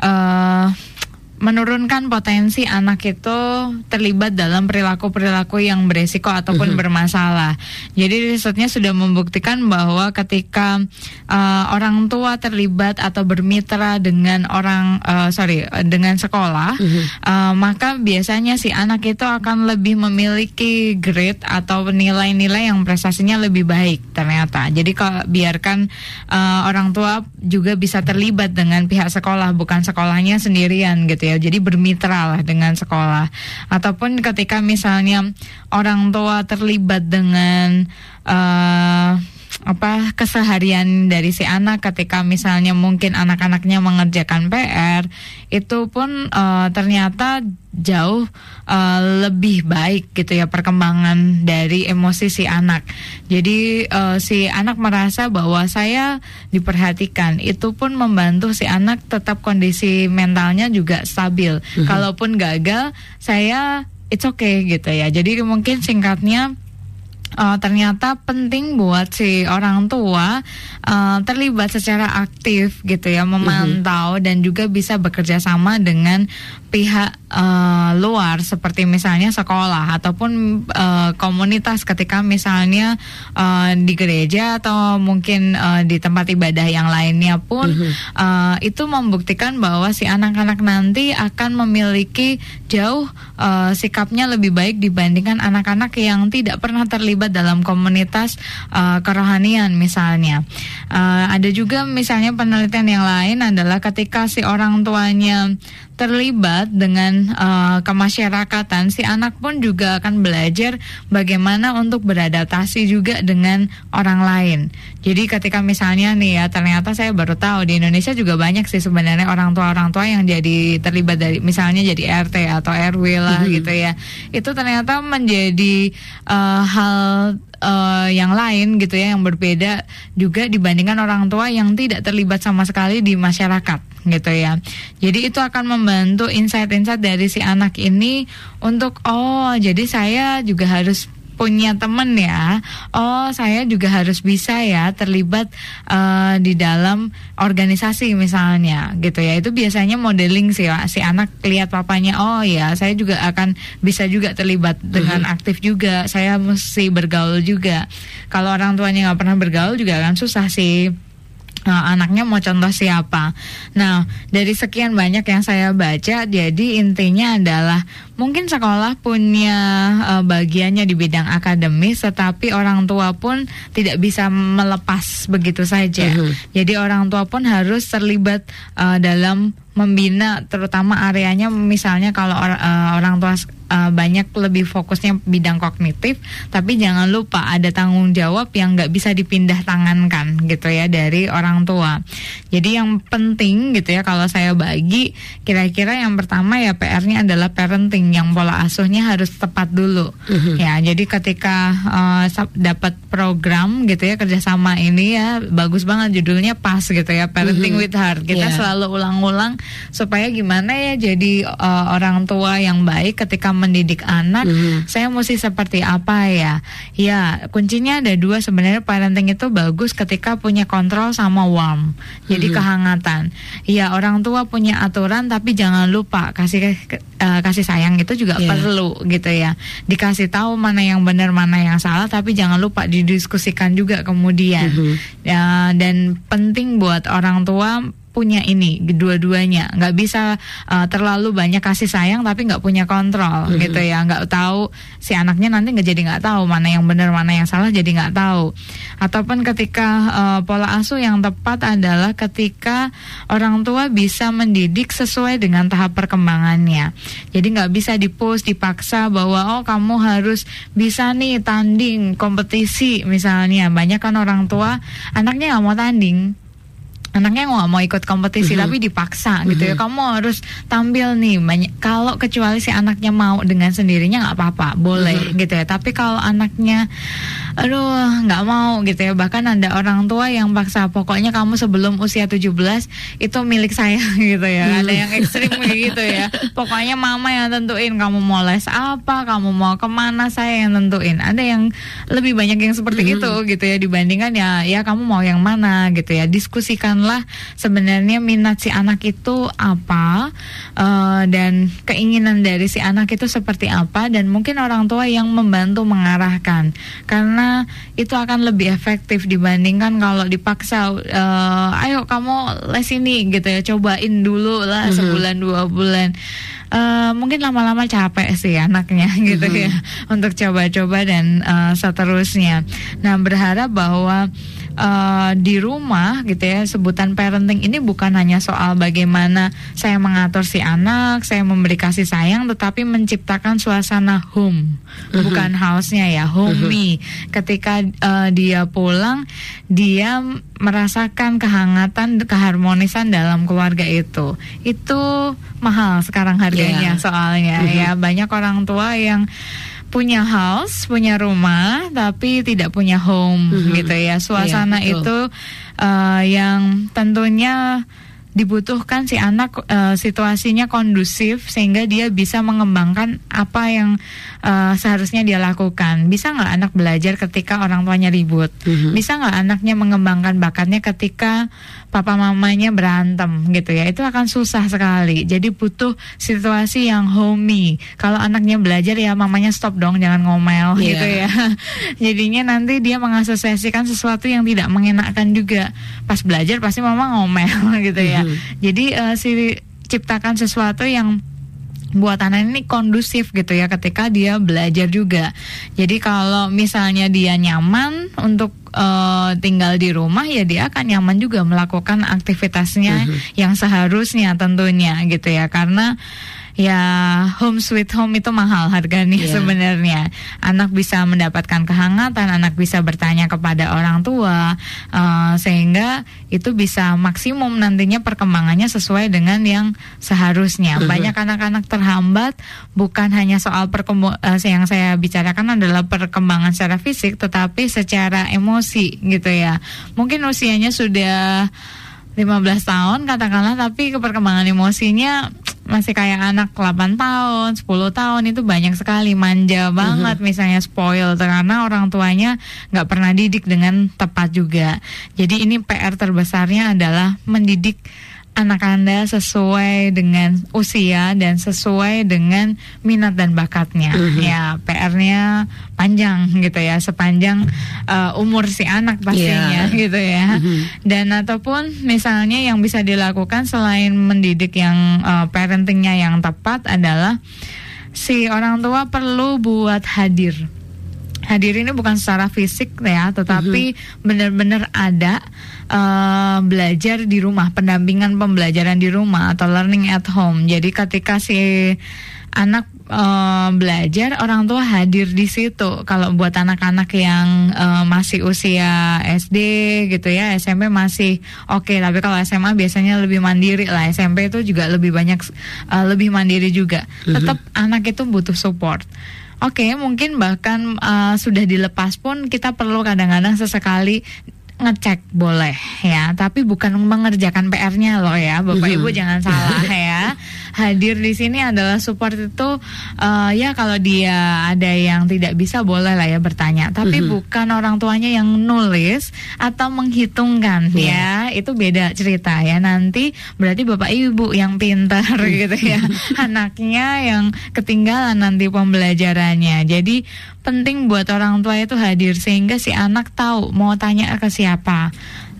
B: uh, menurunkan potensi anak itu terlibat dalam perilaku-perilaku yang beresiko ataupun bermasalah. Jadi risetnya sudah membuktikan bahwa ketika uh, orang tua terlibat atau bermitra dengan orang uh, sorry dengan sekolah, uh, maka biasanya si anak itu akan lebih memiliki grade atau nilai-nilai yang prestasinya lebih baik ternyata. Jadi kalau biarkan uh, orang tua juga bisa terlibat dengan pihak sekolah bukan sekolahnya sendirian gitu ya. Jadi bermitra lah dengan sekolah. Ataupun ketika misalnya orang tua terlibat dengan uh, apa keseharian dari si anak ketika misalnya mungkin anak-anaknya mengerjakan PR itu pun uh, ternyata jauh uh, lebih baik gitu ya perkembangan dari emosi si anak. Jadi uh, si anak merasa bahwa saya diperhatikan. Itu pun membantu si anak tetap kondisi mentalnya juga stabil. Mm -hmm. Kalaupun gagal, saya it's okay gitu ya. Jadi mungkin singkatnya uh, ternyata penting buat si orang tua uh, terlibat secara aktif gitu ya memantau mm-hmm. dan juga bisa bekerja sama dengan pihak uh, luar seperti misalnya sekolah ataupun uh, komunitas ketika misalnya uh, di gereja atau mungkin uh, di tempat ibadah yang lainnya pun mm-hmm. uh, itu membuktikan bahwa si anak-anak nanti akan memiliki jauh uh, sikapnya lebih baik dibandingkan anak-anak yang tidak pernah terlibat dalam komunitas uh, kerohanian misalnya. Uh, ada juga misalnya penelitian yang lain adalah ketika si orang tuanya terlibat dengan uh, kemasyarakatan, si anak pun juga akan belajar bagaimana untuk beradaptasi juga dengan orang lain. Jadi ketika misalnya nih ya ternyata saya baru tahu di Indonesia juga banyak sih sebenarnya orang tua orang tua yang jadi terlibat dari misalnya jadi RT atau RW lah hmm. gitu ya. Itu ternyata menjadi uh, hal uh, yang lain gitu ya yang berbeda juga dibandingkan orang tua yang tidak terlibat sama sekali di masyarakat gitu ya. Jadi itu akan membantu insight-insight dari si anak ini untuk oh jadi saya juga harus punya temen ya. Oh, saya juga harus bisa ya terlibat uh, di dalam organisasi misalnya gitu ya. Itu biasanya modeling sih ya. si anak lihat papanya. Oh ya, saya juga akan bisa juga terlibat dengan mm-hmm. aktif juga. Saya mesti bergaul juga. Kalau orang tuanya nggak pernah bergaul juga akan susah sih uh, anaknya mau contoh siapa. Nah, dari sekian banyak yang saya baca, jadi intinya adalah mungkin sekolah punya uh, bagiannya di bidang akademis, tetapi orang tua pun tidak bisa melepas begitu saja. Uh -huh. Jadi orang tua pun harus terlibat uh, dalam membina terutama areanya misalnya kalau or, uh, orang tua uh, banyak lebih fokusnya bidang kognitif tapi jangan lupa ada tanggung jawab yang nggak bisa dipindah tangankan gitu ya dari orang tua jadi yang penting gitu ya kalau saya bagi kira-kira yang pertama ya PR-nya adalah parenting yang pola asuhnya harus tepat dulu uh-huh. ya jadi ketika uh, dapat program gitu ya kerjasama ini ya bagus banget judulnya pas gitu ya parenting uh-huh. with heart kita yeah. selalu ulang-ulang supaya gimana ya jadi uh, orang tua yang baik ketika mendidik anak mm-hmm. saya mesti seperti apa ya ya kuncinya ada dua sebenarnya parenting itu bagus ketika punya kontrol sama warm jadi mm-hmm. kehangatan ya orang tua punya aturan tapi jangan lupa kasih uh, kasih sayang itu juga yeah. perlu gitu ya dikasih tahu mana yang benar mana yang salah tapi jangan lupa didiskusikan juga kemudian mm-hmm. ya dan penting buat orang tua punya ini dua-duanya. Nggak bisa uh, terlalu banyak kasih sayang tapi nggak punya kontrol mm -hmm. gitu ya. Nggak tahu si anaknya nanti nggak jadi nggak tahu mana yang benar mana yang salah jadi nggak tahu. Ataupun ketika uh, pola asuh yang tepat adalah ketika orang tua bisa mendidik sesuai dengan tahap perkembangannya. Jadi nggak bisa dipus dipaksa bahwa oh kamu harus bisa nih tanding kompetisi misalnya. Banyak kan orang tua anaknya nggak mau tanding anaknya nggak mau ikut kompetisi uh-huh. tapi dipaksa uh-huh. gitu ya. Kamu harus tampil nih. Banyak kalau kecuali si anaknya mau dengan sendirinya nggak apa-apa. Boleh uh-huh. gitu ya. Tapi kalau anaknya aduh nggak mau gitu ya. Bahkan ada orang tua yang paksa pokoknya kamu sebelum usia 17 itu milik saya <laughs> gitu ya. Ada yang ekstrim gitu ya. Pokoknya mama yang tentuin. Kamu mau les apa kamu mau ke mana saya yang tentuin. Ada yang lebih banyak yang seperti hmm. itu gitu ya. Dibandingkan ya ya kamu mau yang mana gitu ya diskusikanlah sebenarnya minat si anak itu apa uh, dan keinginan dari si anak itu seperti apa dan mungkin orang tua yang membantu mengarahkan karena itu akan lebih efektif dibandingkan kalau dipaksa uh, ayo kamu les ini gitu ya cobain dulu lah mm-hmm. sebulan dua bulan Uh, mungkin lama-lama capek sih anaknya <laughs> gitu mm-hmm. ya untuk coba-coba dan uh, seterusnya. Nah berharap bahwa uh, di rumah gitu ya sebutan parenting ini bukan hanya soal bagaimana saya mengatur si anak, saya memberi kasih sayang, tetapi menciptakan suasana home, uh-huh. bukan house-nya ya, homey. Uh-huh. Ketika uh, dia pulang, dia merasakan kehangatan, keharmonisan dalam keluarga itu. Itu mahal sekarang harganya yeah. soalnya uh-huh. ya banyak orang tua yang punya house, punya rumah, tapi tidak punya home mm-hmm. gitu ya. Suasana yeah, itu uh, yang tentunya dibutuhkan si anak uh, situasinya kondusif sehingga dia bisa mengembangkan apa yang uh, seharusnya dia lakukan. Bisa nggak anak belajar ketika orang tuanya ribut? Mm-hmm. Bisa nggak anaknya mengembangkan bakatnya ketika papa mamanya berantem gitu ya? Itu akan susah sekali. Jadi butuh situasi yang homey. Kalau anaknya belajar ya mamanya stop dong, jangan ngomel yeah. gitu ya. <laughs> Jadinya nanti dia mengasosiasikan sesuatu yang tidak mengenakan juga. Pas belajar pasti mama ngomel <laughs> gitu ya. Hmm. Jadi uh, si ciptakan sesuatu yang buat anak ini kondusif gitu ya ketika dia belajar juga. Jadi kalau misalnya dia nyaman untuk uh, tinggal di rumah ya dia akan nyaman juga melakukan aktivitasnya uh mhm. -huh. yang seharusnya tentunya gitu ya karena ya home sweet home itu mahal harganya yeah. sebenarnya. Anak bisa mendapatkan kehangatan, anak bisa bertanya kepada orang tua uh, sehingga itu bisa maksimum nantinya perkembangannya sesuai dengan yang seharusnya. Mhm. Banyak anak-anak terhambat bukan hanya soal perkembangan uh, yang saya bicarakan adalah perkembangan secara fisik tetapi secara emosi gitu ya. Mungkin usianya sudah 15 tahun katakanlah tapi perkembangan emosinya masih kayak anak 8 tahun, 10 tahun itu banyak sekali manja banget uh-huh. misalnya spoil karena orang tuanya nggak pernah didik dengan tepat juga. Jadi ini PR terbesarnya adalah mendidik anak Anda sesuai dengan usia dan sesuai dengan minat dan bakatnya. Uh-huh. Ya, PR-nya panjang gitu ya, sepanjang uh, umur si anak pastinya yeah. gitu ya. Uh-huh. Dan ataupun misalnya yang bisa dilakukan selain mendidik yang uh, parentingnya yang tepat adalah si orang tua perlu buat hadir hadir ini bukan secara fisik ya, tetapi mm-hmm. benar-benar ada uh, belajar di rumah, pendampingan pembelajaran di rumah atau learning at home. Jadi ketika si anak uh, belajar, orang tua hadir di situ. Kalau buat anak-anak yang uh, masih usia SD gitu ya, SMP masih oke. Okay. Tapi kalau SMA biasanya lebih mandiri lah. SMP itu juga lebih banyak uh, lebih mandiri juga. Mm-hmm. Tetap anak itu butuh support. Oke, okay, mungkin bahkan uh, sudah dilepas pun kita perlu kadang-kadang sesekali ngecek boleh ya, tapi bukan mengerjakan PR-nya loh ya, Bapak Ibu mm-hmm. jangan salah ya. <laughs> Hadir di sini adalah support itu uh, ya kalau dia ada yang tidak bisa boleh lah ya bertanya, tapi mm -hmm. bukan orang tuanya yang nulis atau menghitungkan yeah. ya, itu beda cerita ya. Nanti berarti Bapak Ibu yang pintar gitu ya, <laughs> anaknya yang ketinggalan nanti pembelajarannya. Jadi penting buat orang tua itu hadir sehingga si anak tahu mau tanya ke siapa.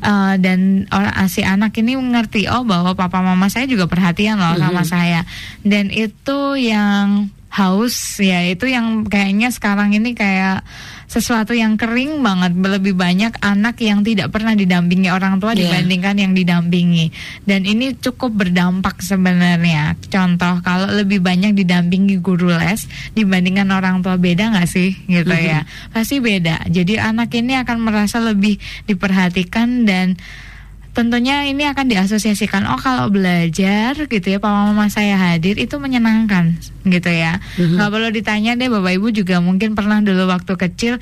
B: Uh, dan orang si anak ini mengerti oh bahwa papa mama saya juga perhatian loh sama mm -hmm. saya dan itu yang haus. Ya itu yang kayaknya sekarang ini kayak sesuatu yang kering banget. Lebih banyak anak yang tidak pernah didampingi orang tua yeah. dibandingkan yang didampingi. Dan ini cukup berdampak sebenarnya. Contoh kalau lebih banyak didampingi guru les dibandingkan orang tua beda nggak sih? Gitu mm -hmm. ya pasti beda. Jadi anak ini akan merasa lebih diperhatikan dan tentunya ini akan diasosiasikan oh kalau belajar gitu ya papa mama saya hadir itu menyenangkan gitu ya mm-hmm. nggak perlu ditanya deh bapak ibu juga mungkin pernah dulu waktu kecil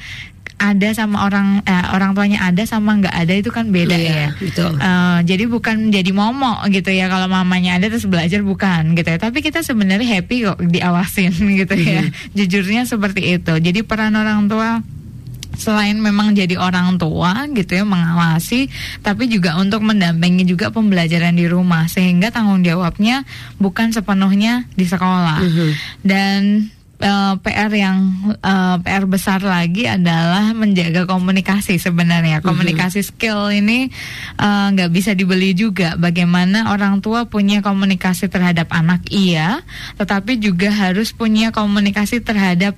B: ada sama orang eh, orang tuanya ada sama nggak ada itu kan beda
A: Iya,
B: ya.
A: betul.
B: Eh, jadi bukan jadi momok gitu ya kalau mamanya ada terus belajar bukan gitu ya. Tapi kita sebenarnya happy kok diawasin <laughs> gitu ya.
A: Mm-hmm.
B: Jujurnya seperti itu. Jadi peran orang tua selain memang jadi orang tua gitu ya mengawasi tapi juga untuk mendampingi juga pembelajaran di rumah sehingga tanggung jawabnya bukan sepenuhnya di sekolah
A: Mhm.
B: dan eh, PR yang eh, PR besar lagi adalah menjaga komunikasi sebenarnya. Komunikasi skill ini eh, nggak bisa dibeli juga. Bagaimana orang tua punya komunikasi terhadap anak? Iya tetapi juga harus punya komunikasi terhadap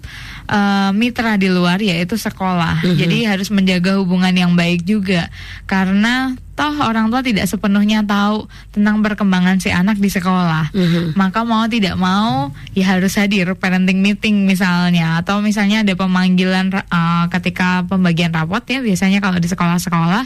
B: eh, mitra di luar yaitu sekolah. Jadi harus menjaga hubungan yang baik juga. Karena toh orang tua tidak sepenuhnya tahu tentang perkembangan si anak di sekolah
A: Mhm.
B: maka mau tidak mau ya harus hadir parenting meeting misalnya atau misalnya ada pemanggilan eh, ketika pembagian rapot ya biasanya kalau di sekolah-sekolah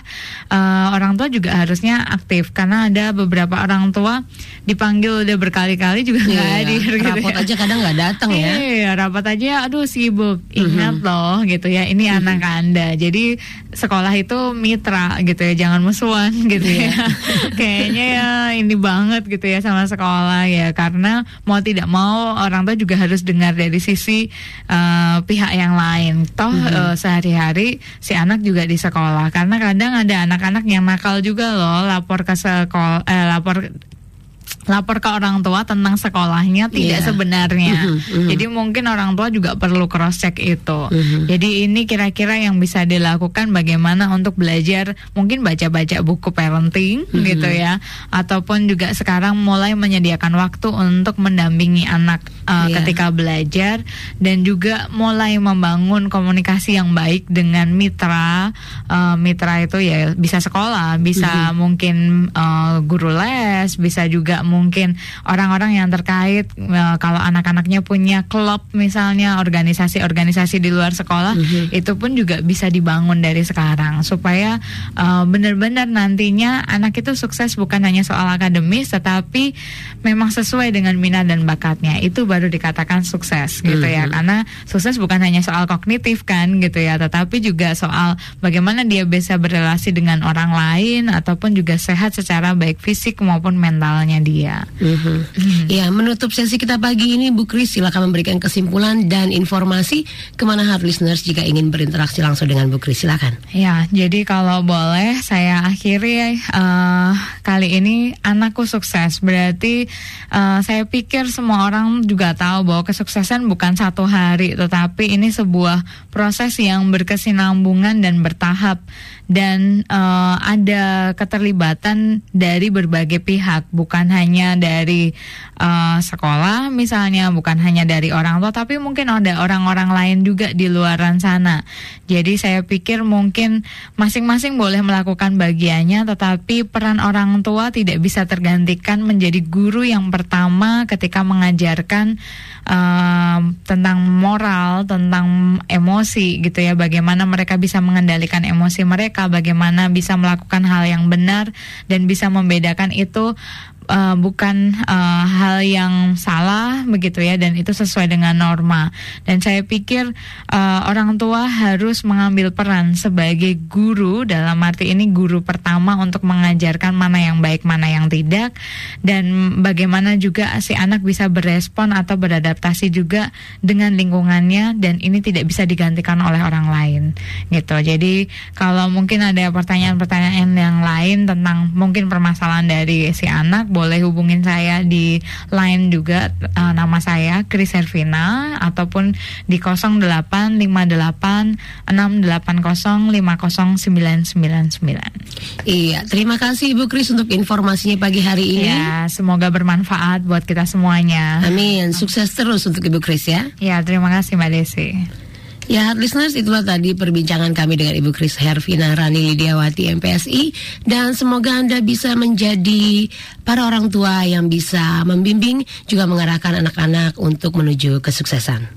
B: eh, orang tua juga harusnya aktif karena ada beberapa orang tua dipanggil udah berkali-kali juga nggak
A: Iya,
B: hadir gitu
A: rapot
B: ya.
A: aja kadang nggak datang ya.
B: Iya, rapat aja aduh sibuk. Ingat loh gitu ya, ini anak Anda. Jadi sekolah itu mitra gitu ya, jangan musuhan <laughs> gitu
A: Iya.
B: ya. <laughs> Kayaknya ya ini banget gitu ya sama sekolah ya karena mau tidak mau orang tua juga harus dengar dari sisi eh, pihak yang lain. Toh
A: Mhm.
B: eh, sehari-hari si anak juga di sekolah karena kadang ada anak-anak yang nakal juga loh lapor ke sekolah eh, lapor lapor ke orang tua tentang sekolahnya tidak
A: Iya.
B: sebenarnya.
A: Mhm, mhm.
B: Jadi mungkin orang tua juga perlu cross check itu.
A: Mhm.
B: Jadi ini kira-kira yang bisa dilakukan bagaimana untuk belajar mungkin baca-baca buku parenting
A: Mhm.
B: gitu ya ataupun juga sekarang mulai menyediakan waktu untuk mendampingi anak uh,
A: Iya.
B: ketika belajar dan juga mulai membangun komunikasi yang baik dengan mitra Uh, mitra itu ya bisa sekolah, bisa mungkin uh, guru les, bisa juga mungkin orang-orang yang terkait uh, kalau anak-anaknya punya klub misalnya organisasi-organisasi di luar sekolah itu pun juga bisa dibangun dari sekarang. Supaya uh, benar-benar nantinya anak itu sukses bukan hanya soal akademis tetapi memang sesuai dengan minat dan bakatnya. Itu baru dikatakan sukses gitu ya. Karena sukses bukan hanya soal kognitif kan gitu ya. Tetapi juga soal bagaimana dia bisa berrelasi dengan orang lain ataupun juga sehat secara baik fisik maupun mentalnya dia
A: Mhm. Ya, menutup sesi kita pagi ini, Bu Kris silakan memberikan kesimpulan dan informasi ke mana hard listeners jika ingin berinteraksi langsung dengan Bu Kris. Silakan.
B: Ya, jadi kalau boleh saya akhiri eh, kali ini anakku sukses. Berarti eh, saya pikir semua orang juga tahu bahwa kesuksesan bukan satu hari, tetapi ini sebuah proses yang berkesinambungan dan bertahap dan eh, ada keterlibatan dari berbagai pihak, bukan hanya dari eh, sekolah misalnya, bukan hanya dari orang tua, tapi mungkin ada orang-orang lain juga di luaran sana. Jadi saya pikir mungkin masing-masing boleh melakukan bagiannya, tetapi peran orang tua tidak bisa tergantikan menjadi guru yang pertama ketika mengajarkan em, tentang moral, tentang emosi gitu ya, bagaimana mereka bisa mengendalikan emosi mereka, bagaimana bisa melakukan hal yang benar dan bisa membedakan itu eh, bukan eh, hal yang salah begitu ya dan itu sesuai dengan norma. Dan saya pikir eh, orang tua harus mengambil peran sebagai guru dalam arti ini guru pertama untuk mengajarkan mana yang baik mana yang tidak dan bagaimana juga si anak bisa berespon atau beradaptasi juga dengan lingkungannya dan ini tidak bisa digantikan oleh orang lain gitu. Jadi kalau mungkin ada pertanyaan-pertanyaan yang lain tentang mungkin permasalahan dari si anak boleh hubungin saya di line juga eh, nama saya Kris Servina ataupun di 0858 680 50999.
A: Iya, terima kasih Ibu Kris untuk informasinya pagi hari ini.
B: Ya, semoga bermanfaat buat kita semuanya.
A: Amin. Sukses terus untuk Ibu Kris ya.
B: Ya, terima kasih Mbak Desi.
A: Ya, listeners, itulah tadi perbincangan kami dengan Ibu Kris Hervina Rani Lidiawati MPSI dan semoga Anda bisa menjadi para orang tua yang bisa membimbing juga mengarahkan anak-anak untuk menuju kesuksesan.